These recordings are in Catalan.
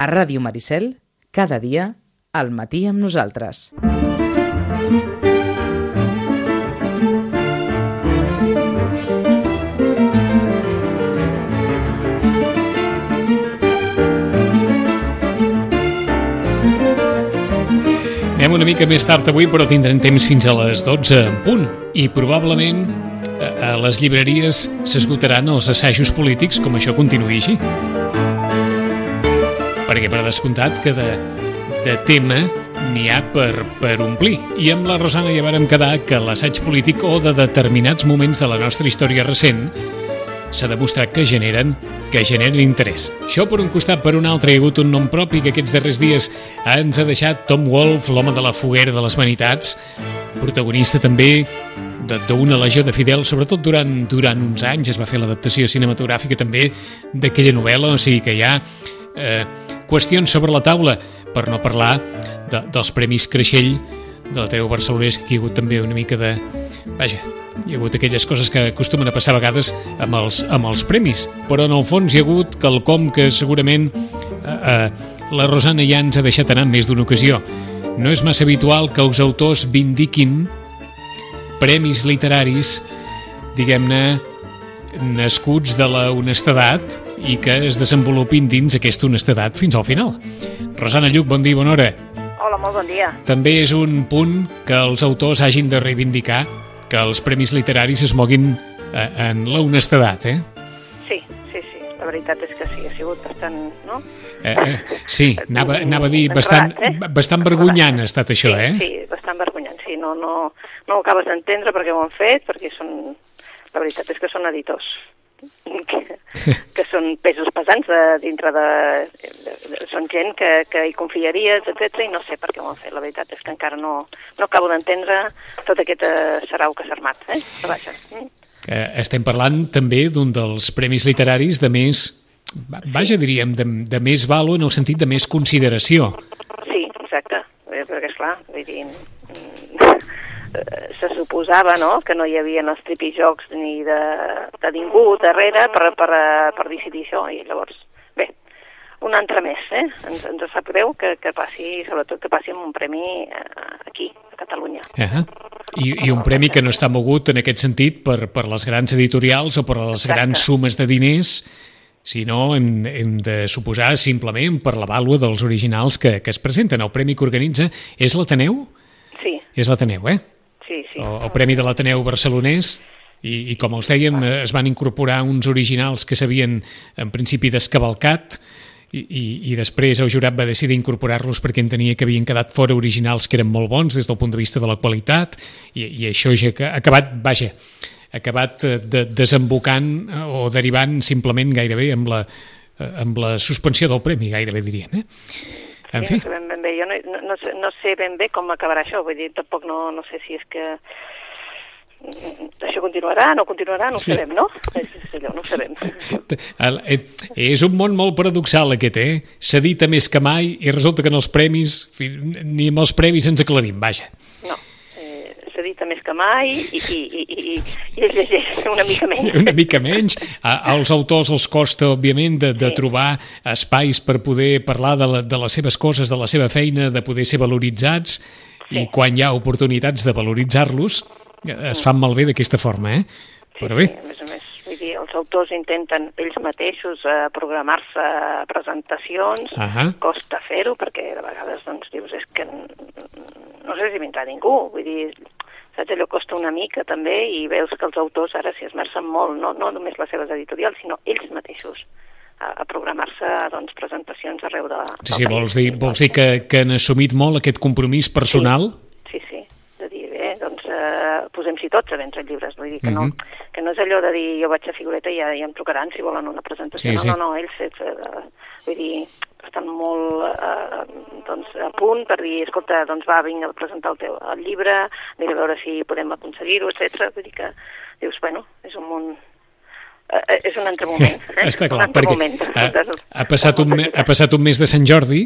A Ràdio Maricel, cada dia, al matí amb nosaltres. Anem una mica més tard avui, però tindrem temps fins a les 12 en punt. I probablement a, a les llibreries s'esgotaran els assajos polítics com això continuï així. Perquè per descomptat que de, de tema n'hi ha per, per omplir. I amb la Rosana ja vàrem quedar que l'assaig polític o de determinats moments de la nostra història recent s'ha demostrat que generen que generen interès. Això per un costat, per un altre, hi ha hagut un nom propi que aquests darrers dies ens ha deixat Tom Wolfe, l'home de la foguera de les vanitats, protagonista també d'una legió de fidels, sobretot durant, durant uns anys es va fer l'adaptació cinematogràfica també d'aquella novel·la, o sigui que ha eh, qüestions sobre la taula, per no parlar de, dels Premis Creixell de l'Ateneu Barcelonès, que hi ha hagut també una mica de... Vaja, hi ha hagut aquelles coses que acostumen a passar a vegades amb els, amb els premis, però en el fons hi ha hagut quelcom que segurament eh, eh, la Rosana ja ens ha deixat anar més d'una ocasió. No és massa habitual que els autors vindiquin premis literaris, diguem-ne, nascuts de la honestedat i que es desenvolupin dins aquesta honestedat fins al final. Rosana Lluc, bon dia, bona hora. Hola, molt bon dia. També és un punt que els autors hagin de reivindicar que els premis literaris es moguin eh, en la honestedat, eh? Sí, sí, sí. La veritat és que sí, ha sigut bastant, no? Eh, eh, sí, anava, anava a dir, bastant, eh? bastant vergonyant ha estat això, sí, eh? Sí, bastant vergonyant, sí. No, no, no ho acabes d'entendre perquè ho han fet, perquè són... La veritat és que són editors que, que són pesos pesants de, dintre de, de, de... Són gent que, que hi confiaries, etc i no sé per què ho han fet. La veritat és que encara no, no acabo d'entendre tot aquest eh, sarau que s'ha armat, eh? Però vaja. Eh, estem parlant també d'un dels premis literaris de més, vaja, diríem, de, de més valo en el sentit de més consideració. Sí, exacte, eh, perquè esclar, vull dir, se suposava no, que no hi havia els tripijocs ni de, de ningú darrere per, per, eh, per decidir això, i llavors, bé, un altre més, eh? Ens, ens sap greu que, que passi, sobretot que passi amb un premi eh, aquí, a Catalunya. Uh -huh. I, I un premi que no està mogut en aquest sentit per, per les grans editorials o per les Exacte. grans sumes de diners, sinó hem, hem de suposar simplement per la vàlua dels originals que, que es presenten. El premi que organitza és l'Ateneu? Sí, És l'Ateneu, eh? Sí, sí. El, el Premi de l'Ateneu barcelonès i, i com els dèiem, eh, es van incorporar uns originals que s'havien en principi descavalcat i, i, i després el jurat va decidir incorporar-los perquè entenia que havien quedat fora originals que eren molt bons des del punt de vista de la qualitat i, i això ja ha acabat, vaja, ha acabat eh, de, desembocant eh, o derivant simplement gairebé amb la, amb la suspensió del premi, gairebé diríem, eh? En fi, no sé ben, ben bé. Jo no, no, no, sé, no sé ben bé com acabarà això, vull dir, tampoc no, no sé si és que això continuarà, no continuarà, no ho Sí. sabem, no? És, és allò, no ho sabem. Eh, És un món molt paradoxal aquest, eh? S'edita més que mai i resulta que en els premis, ni amb els premis ens aclarim, vaja. No, eh, més que mai i, i, i, i, i es llegeix una mica menys. Una mica menys. A, als autors els costa, òbviament, de, de Sí. trobar espais per poder parlar de, la, de les seves coses, de la seva feina, de poder ser valoritzats, i quan hi ha oportunitats de valoritzar-los, eh, es fan malbé d'aquesta forma, eh? Però bé, Sí, a més a més, vull dir, els autors intenten ells mateixos eh, programar-se presentacions, Ahà. costa fer-ho, perquè de vegades doncs, dius, és que no sé si vindrà ningú, vull dir, saps, allò costa una mica també i veus que els autors ara s'hi esmercen molt, no, no només les seves editorials, sinó ells mateixos a, a programar-se doncs, presentacions arreu de, sí, sí, vols dir, vols dir que, que han assumit molt aquest compromís personal? Sí, sí, de dir, bé, doncs eh, posem-s'hi tots a vendre llibres, vull dir que, no, Mhm. que no és allò de dir jo vaig a figureta i ja, ja em trucaran si volen una presentació, Sí, no, sí. no, no, ells eh, eh, vull dir, estan molt eh, doncs, a punt per dir, escolta, doncs va, vinga a presentar el teu el llibre, mira a veure si podem aconseguir-ho, etc. Vull dir que dius, bueno, és un món eh, eh, és un altre moment. Eh? Està un clar, altre perquè moment. ha, ha, passat un, ha passat un mes de Sant Jordi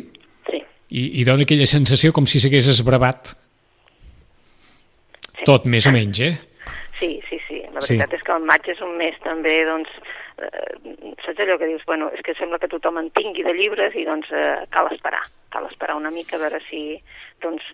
Sí, i, i dona aquella sensació com si s'hagués esbravat Sí. tot, més o menys, eh? Sí, sí, sí. La Sí. veritat és que el maig és un mes també, doncs, eh, saps allò que dius, bueno, és que sembla que tothom en tingui de llibres i doncs eh, cal esperar, cal esperar una mica a veure si doncs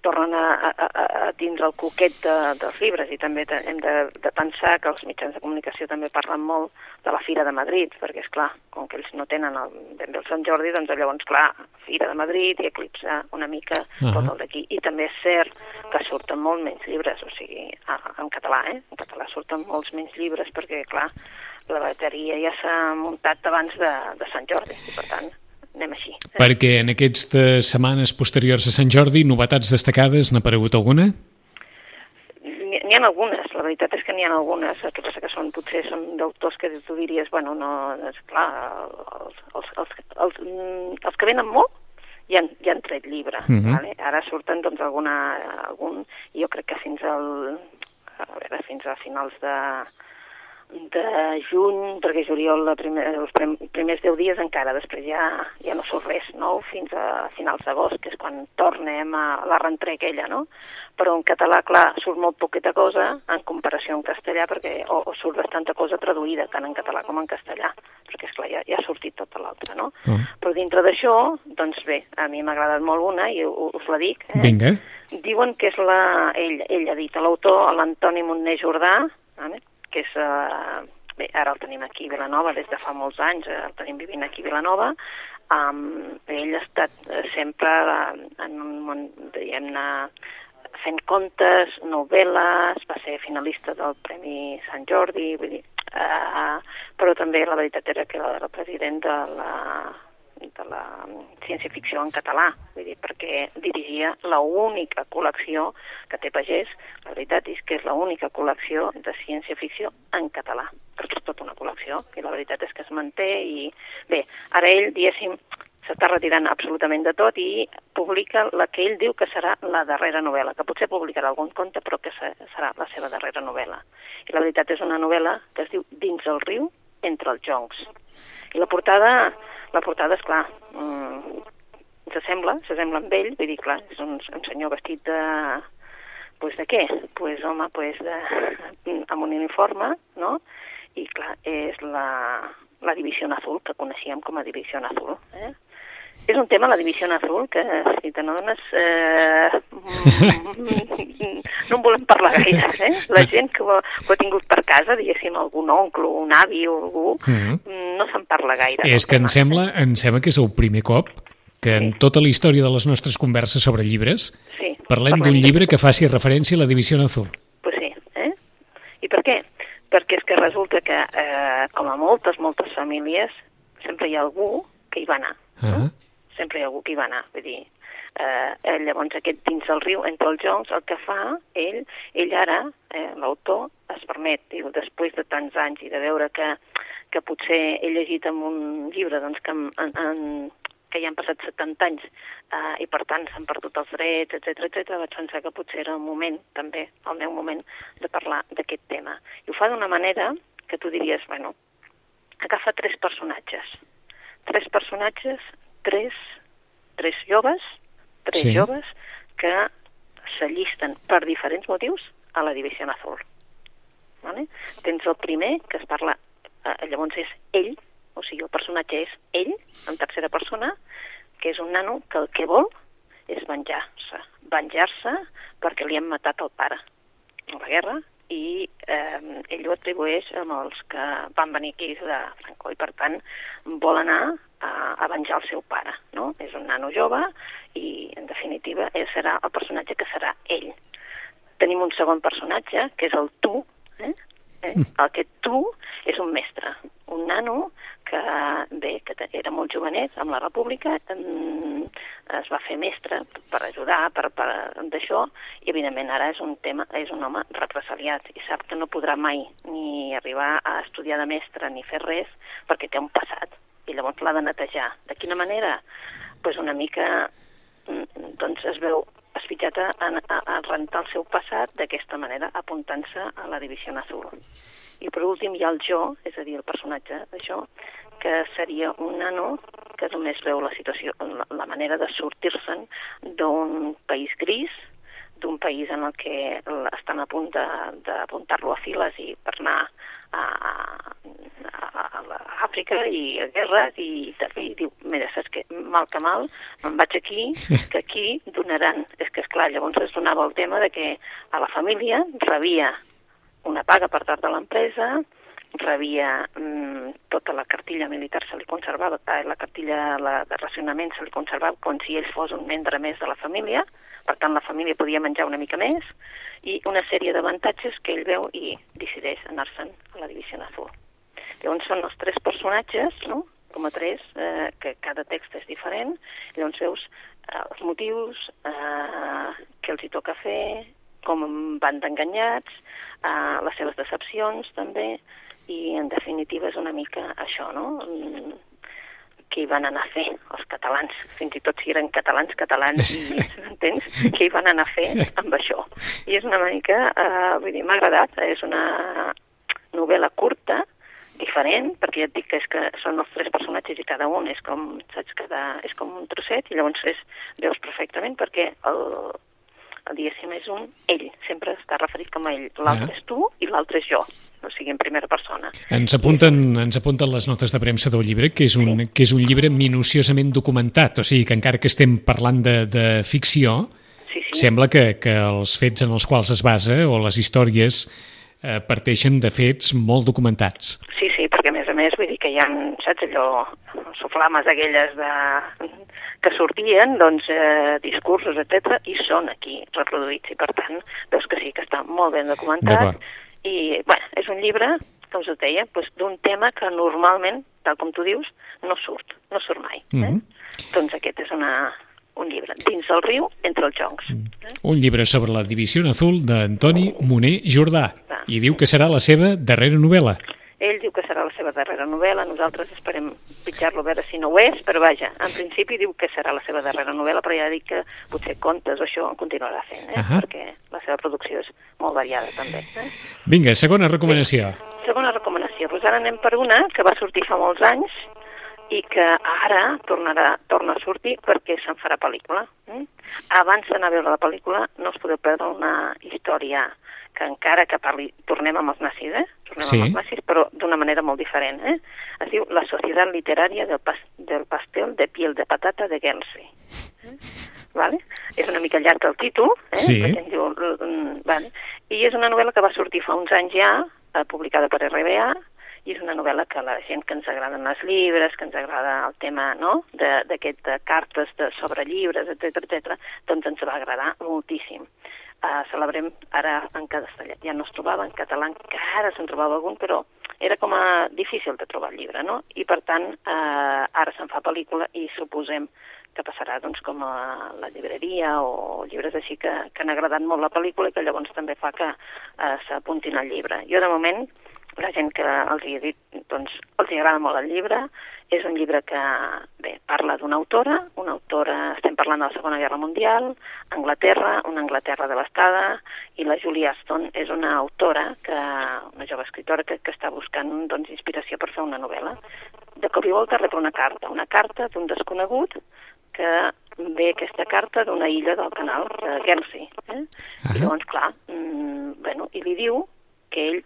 tornen a, a, a dins el coquet de, dels llibres i també hem de, de pensar que els mitjans de comunicació també parlen molt de la Fira de Madrid, perquè és clar, com que ells no tenen el, ben bé el Sant Jordi, doncs llavors, clar, Fira de Madrid i eclipsa una mica uh -huh. tot el d'aquí. I també és cert que surten molt menys llibres, o sigui, en català, eh? En català surten molts menys llibres perquè, clar, la bateria ja s'ha muntat abans de, de Sant Jordi, i per tant anem així. Eh? Perquè en aquestes setmanes posteriors a Sant Jordi, novetats destacades, n'ha aparegut alguna? N'hi ha algunes, la veritat és que n'hi ha algunes, el que passa que són, potser són d'autors que tu diries, bueno, no, és clar, els, els, els, els, els que venen molt ja han, ja han tret llibre, uh mhm. -huh. vale? ara surten doncs alguna, algun, jo crec que fins al, a veure, fins a finals de, de juny, perquè juliol la primer, els primers 10 dies encara, després ja, ja no surt res nou fins a finals d'agost, que és quan tornem a la rentrée aquella, no? Però en català, clar, surt molt poqueta cosa en comparació en castellà, perquè, o, o surt bastanta cosa traduïda, tant en català com en castellà, perquè, esclar, ja, ja ha sortit tota l'altra, no? Uh. Però dintre d'això, doncs bé, a mi m'ha agradat molt una, i us la dic. Eh? Vinga. Diuen que és la... Ell, ell ha dit, l'autor, l'Antoni Montner Jordà, vale? Que és... Eh, bé, ara el tenim aquí a Vilanova des de fa molts anys, eh, el tenim vivint aquí a Vilanova. Um, ell ha estat eh, sempre eh, en un món, diguem-ne, fent contes, novel·les, va ser finalista del Premi Sant Jordi, vull dir, uh, però també la veritat era que era el president de la de la ciència-ficció en català, vull dir, perquè dirigia la única col·lecció que té Pagès, la veritat és que és l'única col·lecció de ciència-ficció en català, perquè és tota una col·lecció, i la veritat és que es manté i... Bé, ara ell, diguéssim, s'està retirant absolutament de tot i publica la que ell diu que serà la darrera novel·la, que potser publicarà algun conte, però que serà la seva darrera novel·la. I la veritat és una novel·la que es diu Dins el riu, entre els joncs. I la portada la portada, és clar, mm, s'assembla, s'assembla amb ell, vull dir, clar, és un, un senyor vestit de... Pues de què? Pues, home, pues de, amb un uniforme, no? I, clar, és la, la divisió azul, que coneixíem com a divisió azul. Eh? És un tema, la divisió azul, que si te n'adones eh, no en volem parlar gaire. Eh? La gent que ho, ho ha tingut per casa, diguéssim, algun oncle, un avi o algú, mm -hmm. No se'n parla gaire. És que em sembla, em sembla que és el primer cop que en sí. tota la història de les nostres converses sobre llibres sí, parlem, parlem d'un llibre que faci referència a la divisió azul. Pues sí, eh? I per què? Perquè és que resulta que, eh, com a moltes, moltes famílies, sempre hi ha algú que hi va anar. Uh -huh. no? sempre hi ha algú que hi va anar, vull dir, eh, eh, llavors aquest dins del riu, entre els joncs, el que fa ell, ell ara, eh, l'autor, es permet, diu, després de tants anys i de veure que, que potser he llegit en un llibre doncs, que, en, en, que ja han passat 70 anys eh, i per tant s'han perdut els drets, etc etc. vaig pensar que potser era el moment, també, el meu moment, de parlar d'aquest tema. I ho fa d'una manera que tu diries, bueno, agafa tres personatges, tres personatges tres, tres joves, tres sí. joves que s'allisten per diferents motius a la divisió azul. Vale? Tens el primer, que es parla, eh, llavors és ell, o sigui, el personatge és ell, en tercera persona, que és un nano que el que vol és venjar-se. Venjar-se perquè li han matat el pare a la guerra i eh, ell ho atribueix amb els que van venir aquí de Franco i per tant vol anar a, a venjar el seu pare, no? És un nano jove i en definitiva ell serà el personatge que serà ell. Tenim un segon personatge que és el tu, eh? Eh? Mm. Aquest tu és un mestre, un nano que, bé, que era molt jovenet amb la República, es va fer mestre per ajudar, per, per d'això, i evidentment ara és un tema, és un home represaliat i sap que no podrà mai ni arribar a estudiar de mestre ni fer res perquè té un passat i llavors l'ha de netejar. De quina manera? pues una mica mm, doncs es veu asfitjat a, a, a rentar el seu passat d'aquesta manera, apuntant-se a la divisió azul. I per últim hi ha el jo, és a dir, el personatge d'això, que seria un nano que només veu la situació, la, la manera de sortir-se'n d'un país gris, d'un país en el que estan a punt d'apuntar-lo a files i per anar a, mica i guerres i, i diu, mira, saps què, mal que mal, me'n vaig aquí, que aquí donaran, és que esclar, llavors es donava el tema de que a la família rebia una paga per part de l'empresa, rebia mm, tota la cartilla militar se li conservava, eh, la cartilla la, de racionament se li conservava com si ell fos un membre més de la família, per tant la família podia menjar una mica més, i una sèrie d'avantatges que ell veu i decideix anar-se'n a la divisió azul. Llavors són els tres personatges, no? com a tres, eh, que cada text és diferent, llavors veus eh, els motius, eh, què els hi toca fer, com van d'enganyats, eh, les seves decepcions també, i en definitiva és una mica això, no? Què hi van anar a fer els catalans, fins i tot si eren catalans catalans, i, entens? Què hi van anar a fer amb això? I és una mica, eh, vull dir, m'ha agradat, és una novel·la curta, diferent, perquè ja et dic que, és que són els tres personatges i cada un és com, saps, cada, és com un trosset i llavors és, veus perfectament perquè el, el diguéssim és un ell, sempre està referit com a ell, l'altre ah. és tu i l'altre és jo o sigui, en primera persona. Ens apunten, ens apunten les notes de premsa del llibre, que és, un, sí. que és un llibre minuciosament documentat, o sigui que encara que estem parlant de, de ficció, sí, sí. sembla que, que els fets en els quals es basa o les històries eh, parteixen de fets molt documentats. Sí, sí, perquè a més a més vull dir que hi ha, saps, allò, soflames aquelles de, que sortien, doncs, eh, discursos, etc i són aquí reproduïts, i per tant, veus que sí, que està molt ben documentat, i, bueno, és un llibre, com us deia, doncs, d'un tema que normalment, tal com tu dius, no surt, no surt mai. Eh? Mm -hmm. Doncs aquest és una, un llibre, Dins del riu, entre els joncs. Mm. Un llibre sobre la divisió azul d'Antoni Moner Jordà, ah. i diu que serà la seva darrera novel·la. Ell diu que serà la seva darrera novel·la, nosaltres esperem pitjar-lo a veure si no ho és, però vaja, en principi diu que serà la seva darrera novel·la, però ja dic que potser contes o això continuarà fent, eh? Uh -huh. perquè la seva producció és molt variada també. Eh? Vinga, segona recomanació. Sí. Segona recomanació, doncs ara anem per una que va sortir fa molts anys i que ara tornarà, torna a sortir perquè se'n farà pel·lícula. Eh? Abans d'anar a veure la pel·lícula no us podeu perdre una història que encara que parli, tornem amb els nazis, eh? Tornem sí. amb els nazis, però d'una manera molt diferent, eh? Es diu La Societat Literària del, pas, del Pastel de Piel de Patata de Guernsey. Eh? Vale? És una mica llarg el títol, eh? Sí. Diu, mm, vale? I és una novel·la que va sortir fa uns anys ja, eh, publicada per RBA, i és una novel·la que la gent que ens agraden els llibres, que ens agrada el tema no? d'aquest de, de cartes de, sobre llibres, etc etc, doncs ens va agradar moltíssim eh, celebrem ara en castellà. Ja no es trobava en català, encara se'n trobava algun, però era com a difícil de trobar el llibre, no? I per tant, eh, ara se'n fa pel·lícula i suposem que passarà doncs, com a la llibreria o llibres així que, que han agradat molt la pel·lícula i que llavors també fa que eh, s'apuntin al llibre. Jo, de moment, la gent que els hi he dit, doncs, els hi agrada molt el llibre. És un llibre que, bé, parla d'una autora, una autora, estem parlant de la Segona Guerra Mundial, Anglaterra, una Anglaterra devastada, i la Julie Aston és una autora, que, una jove escritora que, que està buscant doncs, inspiració per fer una novel·la. De cop i volta rep una carta, una carta d'un desconegut que ve aquesta carta d'una illa del canal, de Guernsey. Eh? Uh -huh. I llavors, clar, mm, bueno, i li diu que ell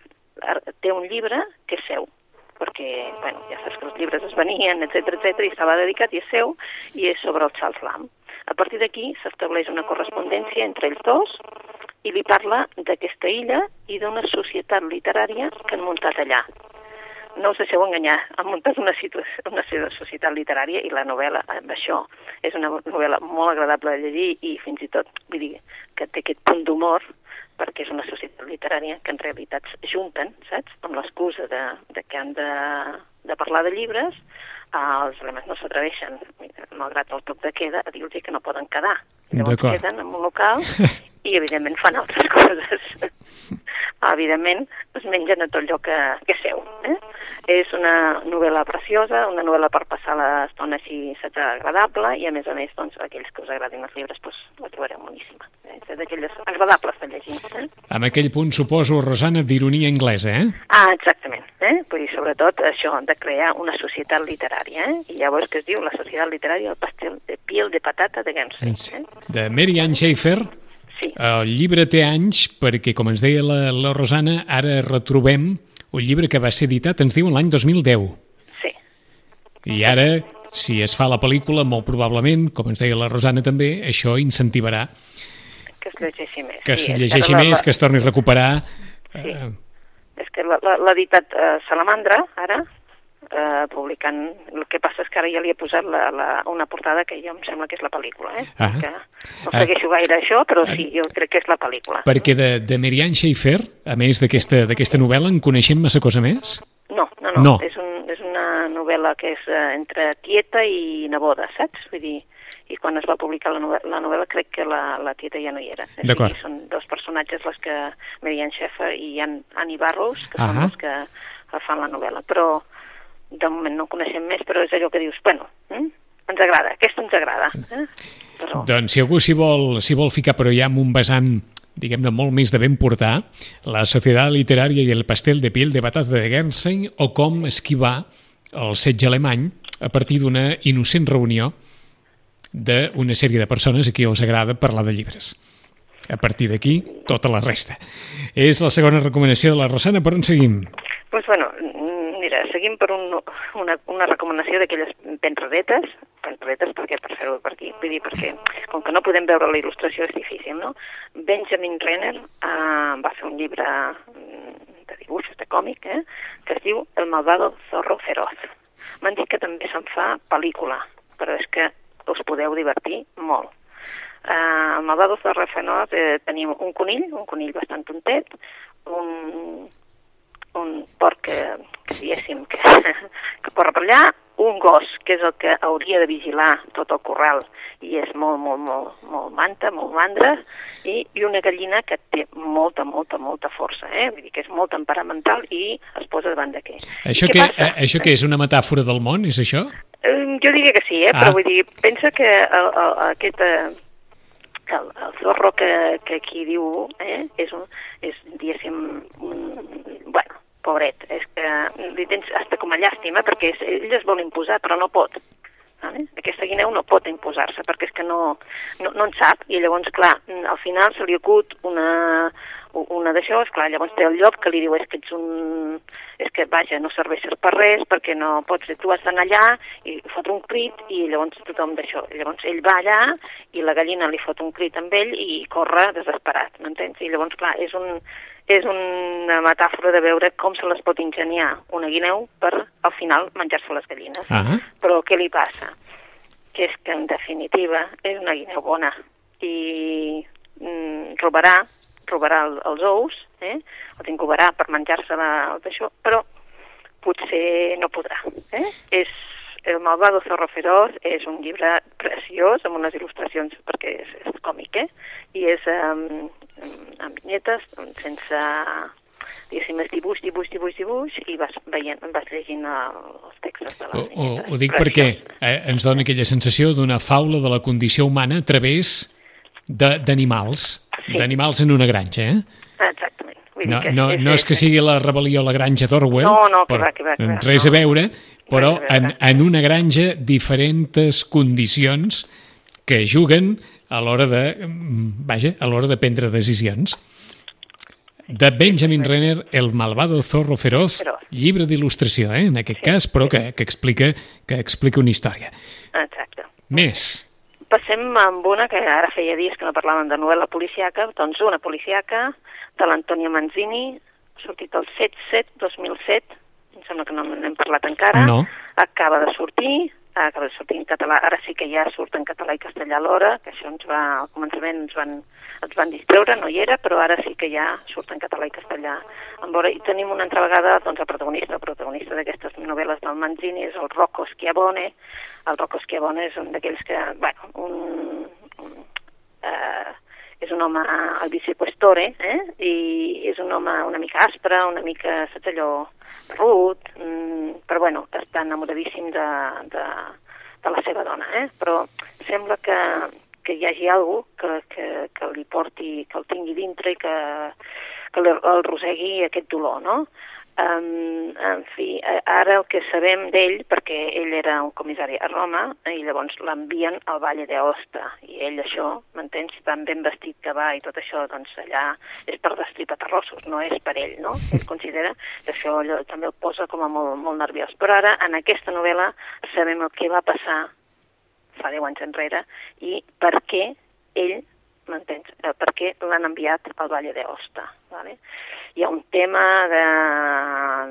té un llibre que és seu, perquè, bueno, ja saps que els llibres es venien, etc etc i estava dedicat i és seu, i és sobre el Charles Lamb. A partir d'aquí s'estableix una correspondència entre ells dos i li parla d'aquesta illa i d'una societat literària que han muntat allà. No us deixeu enganyar, han muntat una, una societat literària i la novel·la amb això és una novel·la molt agradable de llegir i fins i tot, vull dir, que té aquest punt d'humor perquè és una societat literària que en realitat junten, saps?, amb l'excusa de, de que han de, de parlar de llibres, eh, els elements no s'atreveixen, malgrat el toc de queda, a dir-los que no poden quedar. Llavors queden en un local i, evidentment, fan altres coses. evidentment, es mengen a tot allò que, que seu. Eh? És una novel·la preciosa, una novel·la per passar l'estona així agradable i, a més a més, doncs, aquells que us agradin els llibres doncs, la trobareu boníssima. Eh? És d'aquelles agradables de llegir. Eh? Amb aquell punt, suposo, Rosana, d'ironia anglesa, eh? Ah, exactament. Eh? Vull dir, sobretot, això de crear una societat literària. Eh? I llavors que es diu la societat literària el pastel de piel de patata de Guernsey. Eh? De Mary Ann Schaefer, Sí. El llibre té anys perquè, com ens deia la, la Rosana, ara retrobem un llibre que va ser editat, ens diu, l'any 2010. Sí. I ara, si es fa la pel·lícula, molt probablement, com ens deia la Rosana també, això incentivarà Que es llegeixi més. que es Sí, llegeixi la- la- més, que es torni a recuperar... Sí. Eh, És que la- la- l'ha editat eh, Salamandra, ara, eh, publicant... El que passa és que ara ja li he posat la, la, una portada que ja em sembla que és la pel·lícula, eh? Ah. Que no Ah. segueixo gaire això, però sí, jo crec que és la pel·lícula. perquè de, de Marianne Schaefer, a més d'aquesta d'aquesta novel·la, en coneixem massa cosa més? No, no, no, No. És, un, és una novel·la que és eh, entre tieta i neboda, saps? Vull dir, i quan es va publicar la novel·la, la novel·la crec que la, la tieta ja no hi era. D'acord. són dos personatges les que, Marianne Schaeffer i Ann, Annie Barrows, que Ahà. són els que fan la novel·la. Però de moment no coneixem més, però és allò que dius, bueno, mm? ens agrada, aquesta ens agrada. Eh? Però, Doncs si algú s'hi vol, s'hi vol ficar, però ja amb un vessant diguem-ne, molt més de ben portar, la Societat Literària i el pastel de piel de batata de Guernsey o com esquivar el setge alemany a partir d'una innocent reunió d'una sèrie de persones a qui us agrada parlar de llibres. A partir d'aquí, tota la resta. És la segona recomanació de la Rosana, per on seguim? Doncs, bueno, mm, mira, seguim per un, una, una recomanació d'aquelles ben raretes perquè per fer-ho per aquí, vull dir, perquè com que no podem veure la il·lustració és difícil, no? Benjamin Renner eh, va fer un llibre mm, de dibuixos, de còmic, eh, que es diu El malvado zorro feroz. M'han dit que també se'n fa pel·lícula, però és que us podeu divertir molt. Uh, el malvado zorro feroz eh, tenim un conill, un conill bastant tontet, un, un porc que, que diguéssim que, que corre per allà, un gos, que és el que hauria de vigilar tot el corral i és molt, molt, molt, molt manta, molt mandra, i, i una gallina que té molta, molta, molta força, eh? Vull dir que és molt temperamental i es posa davant de què. Això que, eh, això que és una metàfora del món, és això? Jo diria que sí, eh? Ah. però vull dir, pensa que el, el, aquest, eh, el, el zorro que, que aquí diu eh? és, un, és, diguéssim, un, bueno, pobret, és que li tens hasta com a llàstima perquè és, ell es vol imposar però no pot. Vale? Aquesta guineu no pot imposar-se perquè és que no, no, no en sap i llavors, clar, al final se li acut una, una d'això, esclar, llavors té el llop que li diu és que ets un... és que, vaja, no serveixes per res perquè no pots, tu has d'anar allà i fot un crit i llavors tothom d'això. Llavors ell va allà i la gallina li fot un crit amb ell i corre desesperat, m'entens? I llavors, clar, és, un, és una metàfora de veure com se les pot ingeniar una guineu per, al final, menjar-se les gallines. Ah, Però què li passa? Que és que, en definitiva, és una guineu bona i mm, robarà, robarà el, els ous, eh? els incubarà per menjar-se d'això, però potser no podrà. Eh? És El malvado zorro feroz és un llibre preciós, amb unes il·lustracions, perquè és, és còmic, eh? I és um, amb vinyetes, sense diguéssim, és dibuix, dibuix, dibuix, dibuix, i vas veient, vas llegint el, els textos de ho, ho, vinyetes. ho dic perquè eh, ens dona aquella sensació d'una faula de la condició humana a través de- d'animals, Sí. d'animals en una granja, eh? Exactament. Vull No, dir que no, no és que sigui la rebel·lió a la granja d'Orwell, No, no, que però va, que va, que va, res a no. veure, però a en, veure. en una granja diferents condicions que juguen a l'hora de, mm, vaja, a l'hora de prendre decisions. De Benjamin Renner, El malvado zorro feroz, Feroz. llibre d'il·lustració, eh, en aquest cas, però que, que, explica, que explica una història. Exacte. Més. Passem amb una que ara feia dies que no parlàvem de novel·la policiaca, doncs una policiaca de l'Antonio Manzini, sortit el 7-7-2007, em sembla que no n'hem parlat encara, No. acaba de sortir, acaba de sortir en català, ara sí que ja surt en català i castellà alhora, que això ens va, al començament ens van, ens van distreure, no hi era, però ara sí que ja surt en català i castellà. En vora, I tenim una altra vegada doncs, el protagonista, el protagonista d'aquestes novel·les del Manzini és el Rocco Schiavone. El Rocco Schiavone és un d'aquells que, bueno, un, un eh, és un home al vicequestore, eh? i és un home una mica aspre, una mica, saps allò, rut, mm, però bueno, està enamoradíssim de, de, de la seva dona, eh? però sembla que, que hi hagi algú que, que, que li porti, que el tingui dintre i que, que el, el rosegui aquest dolor, no? Um, en fi, ara el que sabem d'ell, perquè ell era un comissari a Roma, i llavors l'envien al Valle d'Aosta, i ell això, m'entens, tan ben vestit que va i tot això, doncs allà és per destripar terrossos, no és per ell, no? Ell considera que això allò, també el posa com a molt, molt nerviós. Però ara, en aquesta novel·la, sabem el que va passar fa 10 anys enrere i per què ell m'entens? Eh, per què l'han enviat al Valle d'Aosta, ¿vale? Hi ha un tema de,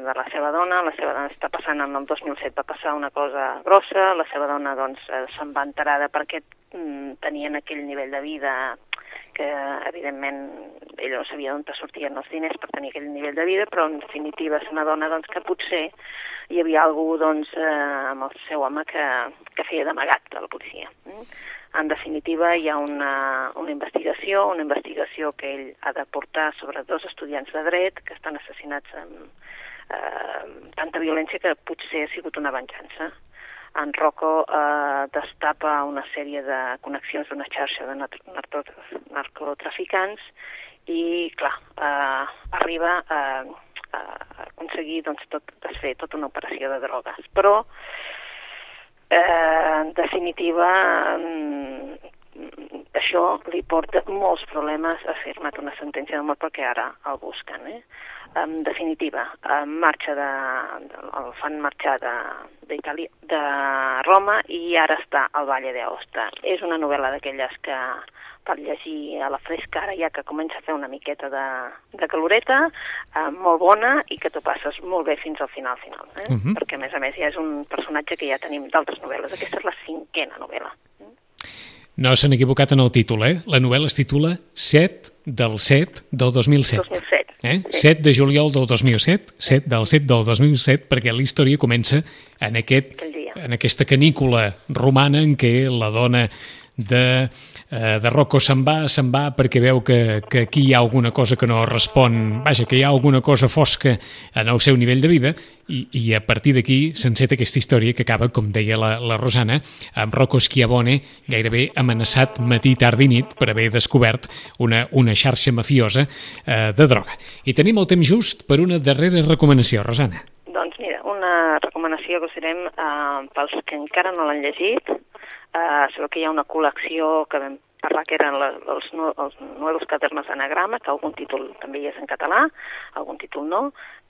de la seva dona, la seva dona està passant en el 2007 va passar una cosa grossa, la seva dona doncs eh, se'n va enterar de per què mm, tenien aquell nivell de vida que evidentment ella no sabia d'on sortien els diners per tenir aquell nivell de vida, però en definitiva és una dona doncs, que potser hi havia algú doncs, eh, amb el seu home que, que feia d'amagat a la policia. Mm? En definitiva, hi ha una, una investigació, una investigació que ell ha de portar sobre dos estudiants de dret que estan assassinats amb eh, tanta violència que potser ha sigut una venjança. En Rocco eh, destapa una sèrie de connexions d'una xarxa de narcotraficants i, clar, eh, arriba a, a aconseguir doncs, tot, desfer tota una operació de drogues. Però eh, en definitiva, mm, això li porta molts problemes a firmat una sentència de mort perquè ara el busquen. Eh? En definitiva, en marxa de, el fan marxar d'Itàlia, de, de Roma i ara està al Valle d'Aosta. És una novel·la d'aquelles que per llegir a la fresca ara ja que comença a fer una miqueta de, de caloreta, eh, molt bona i que t'ho passes molt bé fins al final final, eh? Uh mhm. -huh. perquè a més a més ja és un personatge que ja tenim d'altres novel·les. Aquesta és la cinquena novel·la. No s'han equivocat en el títol, eh? La novel·la es titula 7 del 7 del 2007. 2007. Eh? Sí. 7 de juliol del 2007, 7 del 7 del 2007, perquè la història comença en, aquest, en aquesta canícula romana en què la dona de, eh, de Rocco se'n va, se'n va perquè veu que, que aquí hi ha alguna cosa que no respon, vaja, que hi ha alguna cosa fosca en el seu nivell de vida i, i a partir d'aquí s'enceta aquesta història que acaba, com deia la, la Rosana, amb Rocco Schiavone gairebé amenaçat matí, tard i nit per haver descobert una, una xarxa mafiosa eh, de droga. I tenim el temps just per una darrera recomanació, Rosana. Doncs mira, una recomanació que us direm eh, pels que encara no l'han llegit, Uh, sabeu que hi ha una col·lecció que vam parlar que eren els, els Nuevos Cadernos d'Anagrama, que algun títol també hi és en català, algun títol no.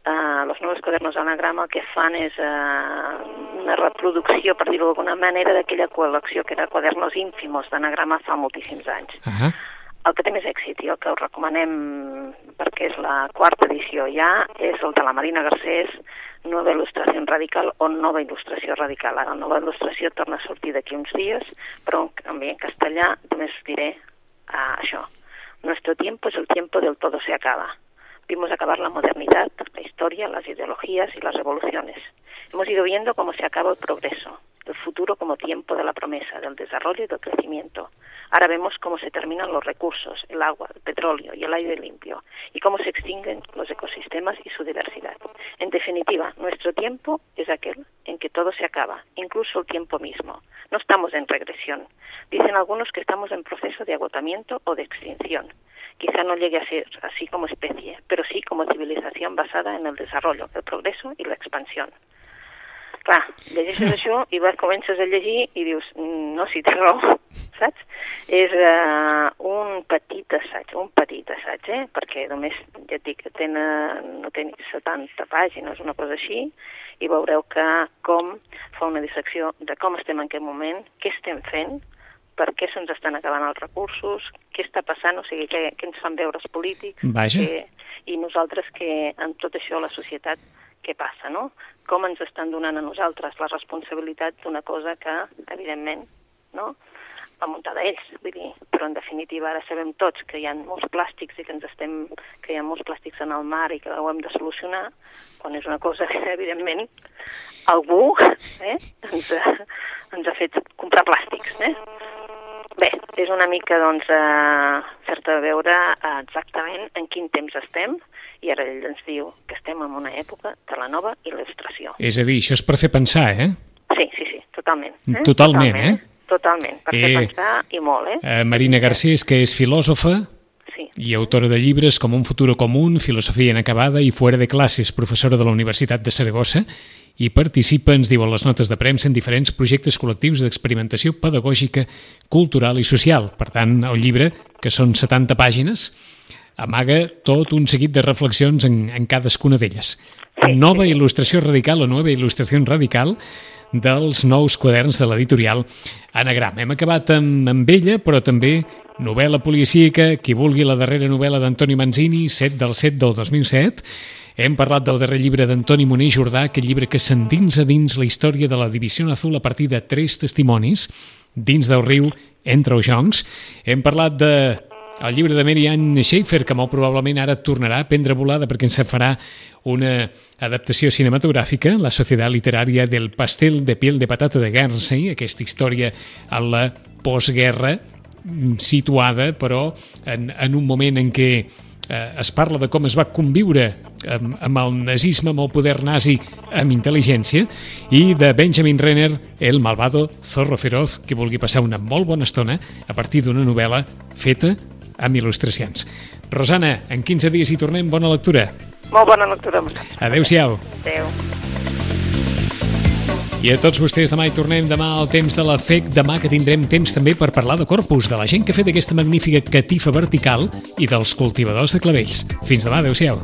Uh, los Nuevos Cadernos d'Anagrama el que fan és uh, una reproducció, per dir-ho d'alguna manera, d'aquella col·lecció que era Quadernos Ínfimos d'Anagrama fa moltíssims anys. Uh -huh. El que té més èxit i el que us recomanem perquè és la quarta edició ja és el de la Marina Garcés, Nova Il·lustració radical o Nova Il·lustració radical. Ara, Nova Il·lustració torna a sortir d'aquí uns dies, però també en castellà només diré uh, això. Nuestro tiempo es el tiempo del todo se acaba. Vimos acabar la modernidad, la historia, las ideologías y las revoluciones. Hemos ido viendo cómo se acaba el progreso, el futuro como tiempo de la promesa, del desarrollo y del crecimiento. Ahora vemos cómo se terminan los recursos, el agua, el petróleo y el aire limpio, y cómo se extinguen los ecosistemas y su diversidad. En definitiva, nuestro tiempo es aquel en que todo se acaba, incluso el tiempo mismo. No estamos en regresión. Dicen algunos que estamos en proceso de agotamiento o de extinción. Quizá no llegue a ser así como especie, pero sí como civilización basada en el desarrollo, el progreso y la expansión. Clar, llegeixes això i vas, comences a llegir i dius, mm, no, si té raó, saps? És uh, un petit assaig, un petit assaig, eh? Perquè només, ja et dic, tenen, no té 70 pàgines, una cosa així, i veureu que com fa una dissecció de com estem en aquest moment, què estem fent, per què se'ns estan acabant els recursos, què està passant, o sigui, què, què ens fan veure els polítics, Vaja. Que, i nosaltres que en tot això la societat què passa, no? Com ens estan donant a nosaltres la responsabilitat d'una cosa que, evidentment, no? va muntada ells, vull dir, però en definitiva ara sabem tots que hi ha molts plàstics i que ens estem, que hi ha molts plàstics en el mar i que ho hem de solucionar, quan és una cosa que, evidentment, algú eh, ens, ens ha fet comprar plàstics, eh? Bé, és una mica, doncs, eh, fer-te veure exactament en quin temps estem, i ara ell ens diu que estem en una època de la nova il·lustració. És a dir, això és per fer pensar, eh? Sí, sí, sí, totalment. Eh? Totalment, totalment, eh? Totalment, per eh, fer pensar i molt, eh? eh Marina Garcés, que és filòsofa, sí. i autora de llibres com Un futuro común, Filosofia inacabada i Fuera de classes, professora de la Universitat de Saragossa, i participa, ens diuen les notes de premsa, en diferents projectes col·lectius d'experimentació pedagògica, cultural i social. Per tant, el llibre, que són 70 pàgines, amaga tot un seguit de reflexions en, en cadascuna d'elles. Nova il·lustració radical o nova il·lustració radical dels nous quaderns de l'editorial Anagram. Hem acabat amb, amb ella, però també novel·la policíaca, qui vulgui la darrera novel·la d'Antoni Manzini, 7 del 7 del 2007, hem parlat del darrer llibre d'Antoni Moner Jordà, aquell llibre que s'endinsa dins la història de la Divisió Azul a partir de tres testimonis, dins del riu entre els joncs. Hem parlat de el llibre de Mary Ann Schaefer, que molt probablement ara tornarà a prendre volada perquè ens farà una adaptació cinematogràfica, la Societat Literària del Pastel de Piel de Patata de Guernsey, aquesta història a la postguerra situada, però en, en un moment en què eh, es parla de com es va conviure amb, amb el nazisme, amb el poder nazi, amb intel·ligència, i de Benjamin Renner, El malvado zorro feroz, que vulgui passar una molt bona estona a partir d'una novel·la feta amb il·lustracions. Rosana, en 15 dies hi tornem. Bona lectura. Molt bona lectura. Adéu-siau. Adéu. I a tots vostès demà hi tornem demà al temps de la FEC, demà que tindrem temps també per parlar de corpus, de la gent que ha fet aquesta magnífica catifa vertical i dels cultivadors de clavells. Fins demà, adeu-siau.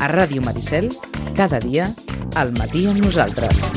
A Ràdio Maricel, cada dia, al matí amb nosaltres.